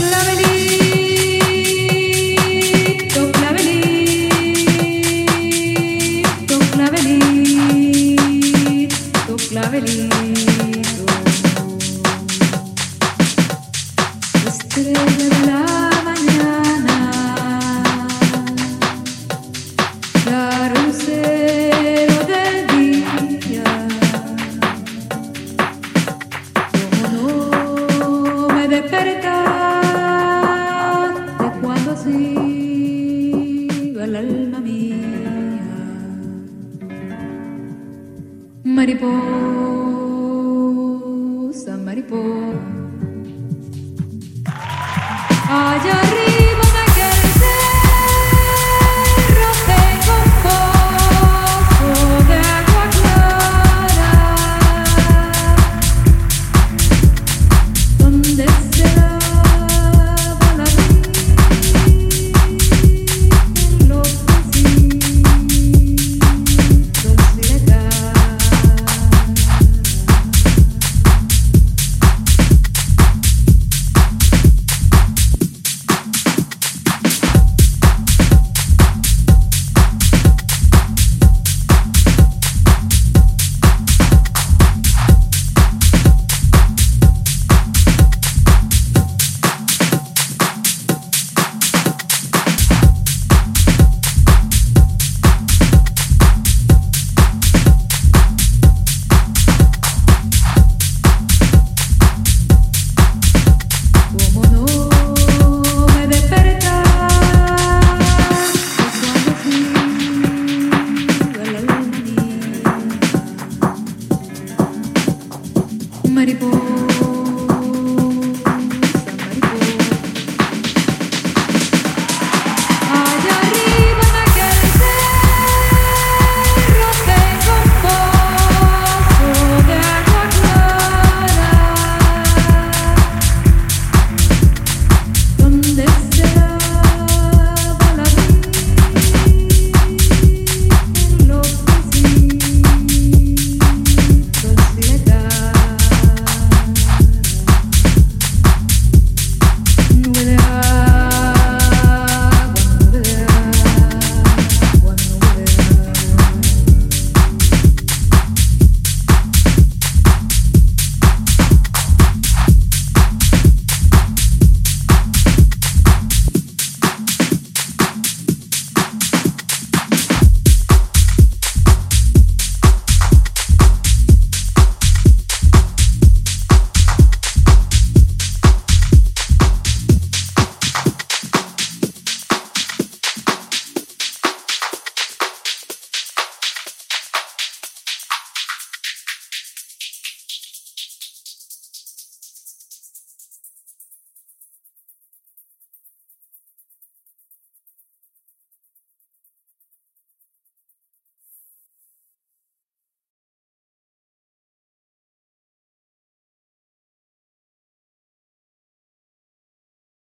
lovely.